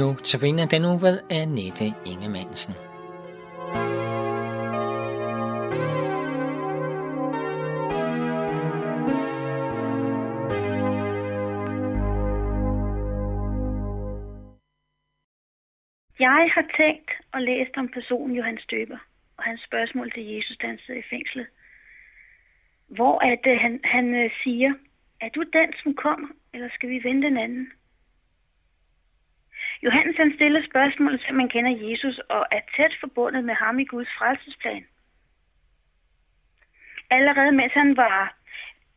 Nu tabiner den uge ved Annette Ingemannsen. Jeg har tænkt og læst om personen Johannes Døber og hans spørgsmål til Jesus, da han sidder i fængslet. Hvor at, han, han øh, siger, er du den, som kommer, eller skal vi vente en anden? Johannes han stiller spørgsmålet, så man kender Jesus og er tæt forbundet med ham i Guds frelsesplan. Allerede mens han var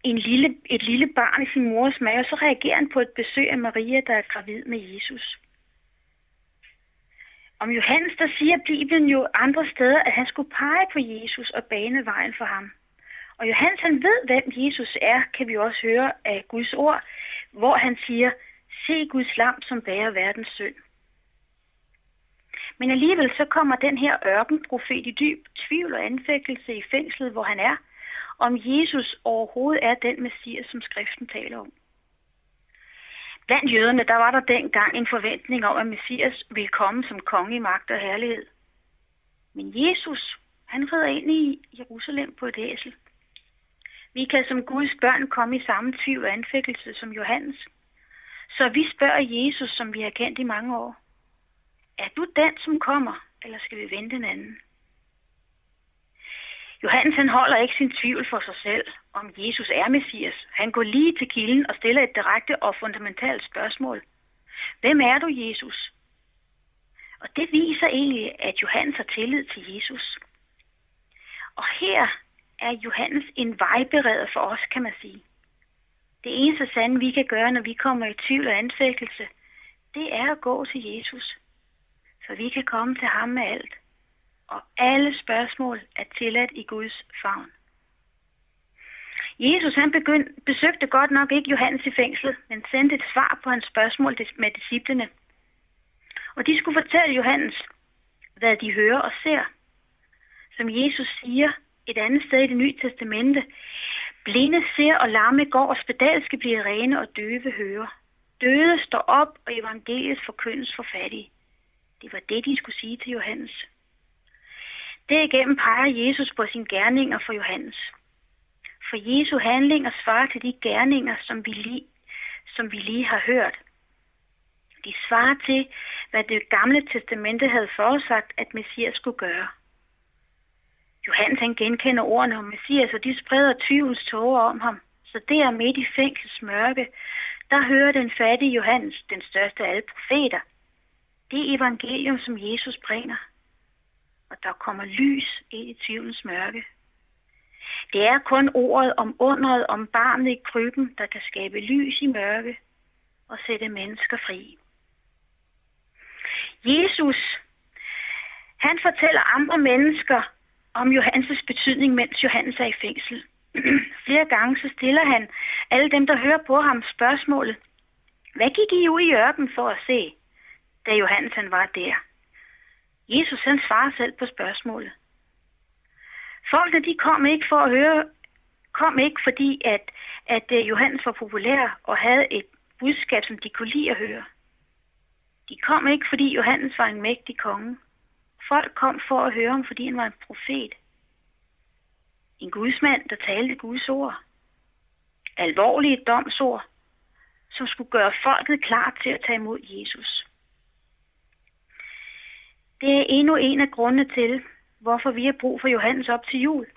en lille, et lille barn i sin mors mave, så reagerer han på et besøg af Maria, der er gravid med Jesus. Om Johannes, der siger Bibelen jo andre steder, at han skulle pege på Jesus og bane vejen for ham. Og Johannes, han ved, hvem Jesus er, kan vi også høre af Guds ord, hvor han siger, se Guds lam, som bærer verdens synd. Men alligevel så kommer den her ørkenprofet i dyb tvivl og anfægtelse i fængslet, hvor han er, om Jesus overhovedet er den messias, som skriften taler om. Blandt jøderne, der var der dengang en forventning om, at Messias ville komme som konge i magt og herlighed. Men Jesus, han rider ind i Jerusalem på et æsel. Vi kan som Guds børn komme i samme tvivl og anfægtelse som Johannes. Så vi spørger Jesus, som vi har kendt i mange år. Er du den, som kommer, eller skal vi vente en anden? Johannes han holder ikke sin tvivl for sig selv, om Jesus er Messias. Han går lige til kilden og stiller et direkte og fundamentalt spørgsmål. Hvem er du, Jesus? Og det viser egentlig, at Johannes har tillid til Jesus. Og her er Johannes en vejbereder for os, kan man sige. Det eneste sande, vi kan gøre, når vi kommer i tvivl og ansættelse, det er at gå til Jesus. Så vi kan komme til ham med alt og alle spørgsmål er tilladt i Guds favn. Jesus han begyndte, besøgte godt nok ikke Johannes i fængslet, men sendte et svar på hans spørgsmål med disciplene. Og de skulle fortælle Johannes, hvad de hører og ser. Som Jesus siger et andet sted i det nye testamente, blinde ser og lamme går, og spedalske bliver rene og døve hører. Døde står op, og evangeliet forkyndes for fattige. Det var det, de skulle sige til Johannes. Derigennem peger Jesus på sine gerninger for Johannes. For Jesu handlinger svarer til de gerninger, som vi lige, som vi lige har hørt. De svarer til, hvad det gamle testamente havde forudsagt, at Messias skulle gøre. Johannes han genkender ordene om Messias, og altså, de spreder tvivlens tårer om ham. Så der midt i fængsels mørke, der hører den fattige Johannes, den største af alle profeter, det evangelium, som Jesus bringer og der kommer lys ind i tvivlens mørke. Det er kun ordet om underet om barnet i krybben, der kan skabe lys i mørke og sætte mennesker fri. Jesus, han fortæller andre mennesker om Johannes betydning, mens Johannes er i fængsel. Flere gange så stiller han alle dem, der hører på ham spørgsmålet, hvad gik I ud i ørken for at se, da Johannes han var der? Jesus han svarer selv på spørgsmålet. Folket de kom ikke for at høre, kom ikke fordi, at, at øh, Johannes var populær og havde et budskab, som de kunne lide at høre. De kom ikke, fordi Johannes var en mægtig konge. Folk kom for at høre ham, fordi han var en profet. En gudsmand, der talte Guds ord. Alvorlige domsord, som skulle gøre folket klar til at tage imod Jesus. Det er endnu en af grundene til, hvorfor vi har brug for Johannes op til jul.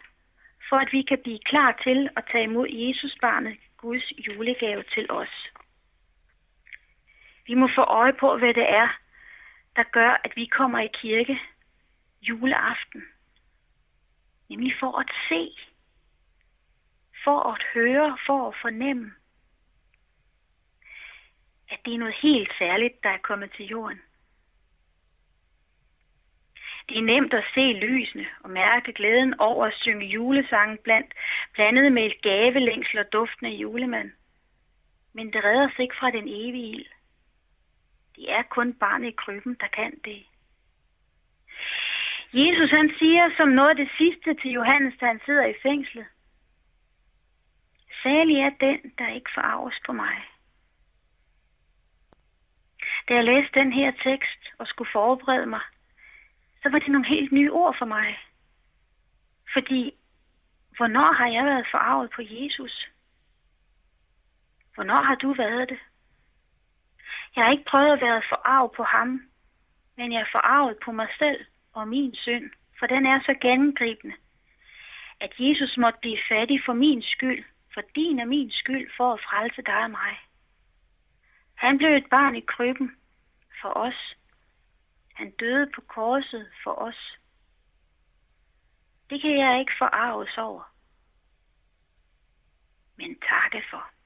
For at vi kan blive klar til at tage imod Jesus barnet, Guds julegave til os. Vi må få øje på, hvad det er, der gør, at vi kommer i kirke juleaften. Nemlig for at se, for at høre, for at fornemme, at det er noget helt særligt, der er kommet til jorden. Det er nemt at se lysene og mærke glæden over at synge julesangen blandt, blandet med et gavelængsel og duften af julemand. Men det redder sig ikke fra den evige ild. Det er kun barnet i krybben, der kan det. Jesus han siger som noget af det sidste til Johannes, da han sidder i fængslet. Særlig er den, der ikke forarves på mig. Da jeg læste den her tekst og skulle forberede mig, så var det nogle helt nye ord for mig. Fordi, hvornår har jeg været forarvet på Jesus? Hvornår har du været det? Jeg har ikke prøvet at være forarvet på ham, men jeg er forarvet på mig selv og min synd, for den er så gennemgribende, at Jesus måtte blive fattig for min skyld, for din og min skyld, for at frelse dig og mig. Han blev et barn i krybben for os. Han døde på korset for os. Det kan jeg ikke forarves over, men takke for.